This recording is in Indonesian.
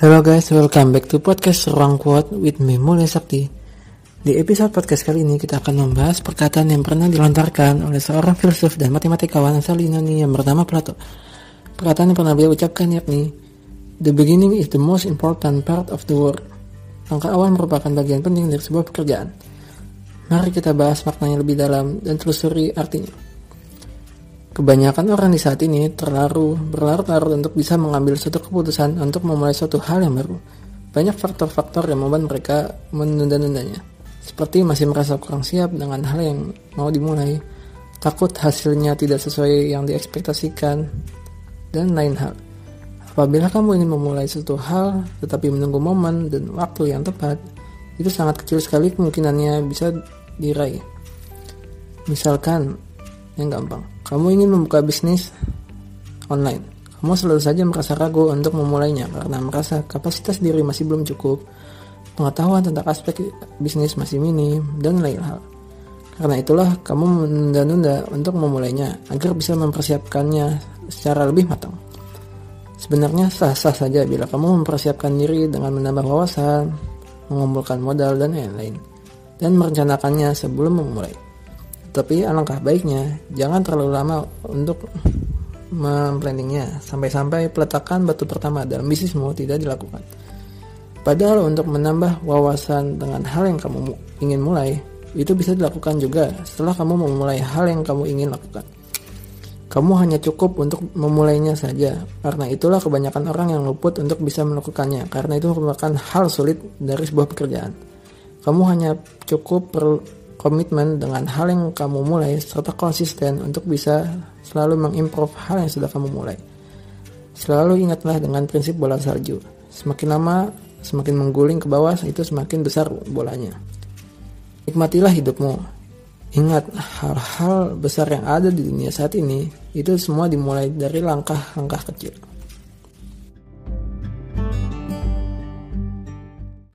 Hello guys, welcome back to podcast Ruang Quote with me Mulya Sakti. Di episode podcast kali ini kita akan membahas perkataan yang pernah dilontarkan oleh seorang filsuf dan matematikawan asal Yunani yang bernama Plato. Perkataan yang pernah beliau ucapkan yakni, The beginning is the most important part of the work. Langkah awal merupakan bagian penting dari sebuah pekerjaan. Mari kita bahas maknanya lebih dalam dan telusuri artinya. Kebanyakan orang di saat ini terlalu berlarut-larut untuk bisa mengambil suatu keputusan untuk memulai suatu hal yang baru. Banyak faktor-faktor yang membuat mereka menunda-nundanya. Seperti masih merasa kurang siap dengan hal yang mau dimulai, takut hasilnya tidak sesuai yang diekspektasikan, dan lain hal. Apabila kamu ingin memulai suatu hal tetapi menunggu momen dan waktu yang tepat, itu sangat kecil sekali kemungkinannya bisa diraih. Misalkan, yang gampang, kamu ingin membuka bisnis online. Kamu selalu saja merasa ragu untuk memulainya karena merasa kapasitas diri masih belum cukup, pengetahuan tentang aspek bisnis masih minim, dan lain hal. Karena itulah kamu menunda-nunda untuk memulainya agar bisa mempersiapkannya secara lebih matang. Sebenarnya sah-sah saja bila kamu mempersiapkan diri dengan menambah wawasan, mengumpulkan modal, dan lain-lain, dan merencanakannya sebelum memulai. Tapi alangkah baiknya jangan terlalu lama untuk memplanningnya sampai-sampai peletakan batu pertama dalam bisnismu tidak dilakukan. Padahal untuk menambah wawasan dengan hal yang kamu ingin mulai, itu bisa dilakukan juga setelah kamu memulai hal yang kamu ingin lakukan. Kamu hanya cukup untuk memulainya saja, karena itulah kebanyakan orang yang luput untuk bisa melakukannya, karena itu merupakan hal sulit dari sebuah pekerjaan. Kamu hanya cukup perlu komitmen dengan hal yang kamu mulai serta konsisten untuk bisa selalu mengimprove hal yang sudah kamu mulai. Selalu ingatlah dengan prinsip bola salju. Semakin lama, semakin mengguling ke bawah, itu semakin besar bolanya. Nikmatilah hidupmu. Ingat, hal-hal besar yang ada di dunia saat ini, itu semua dimulai dari langkah-langkah kecil.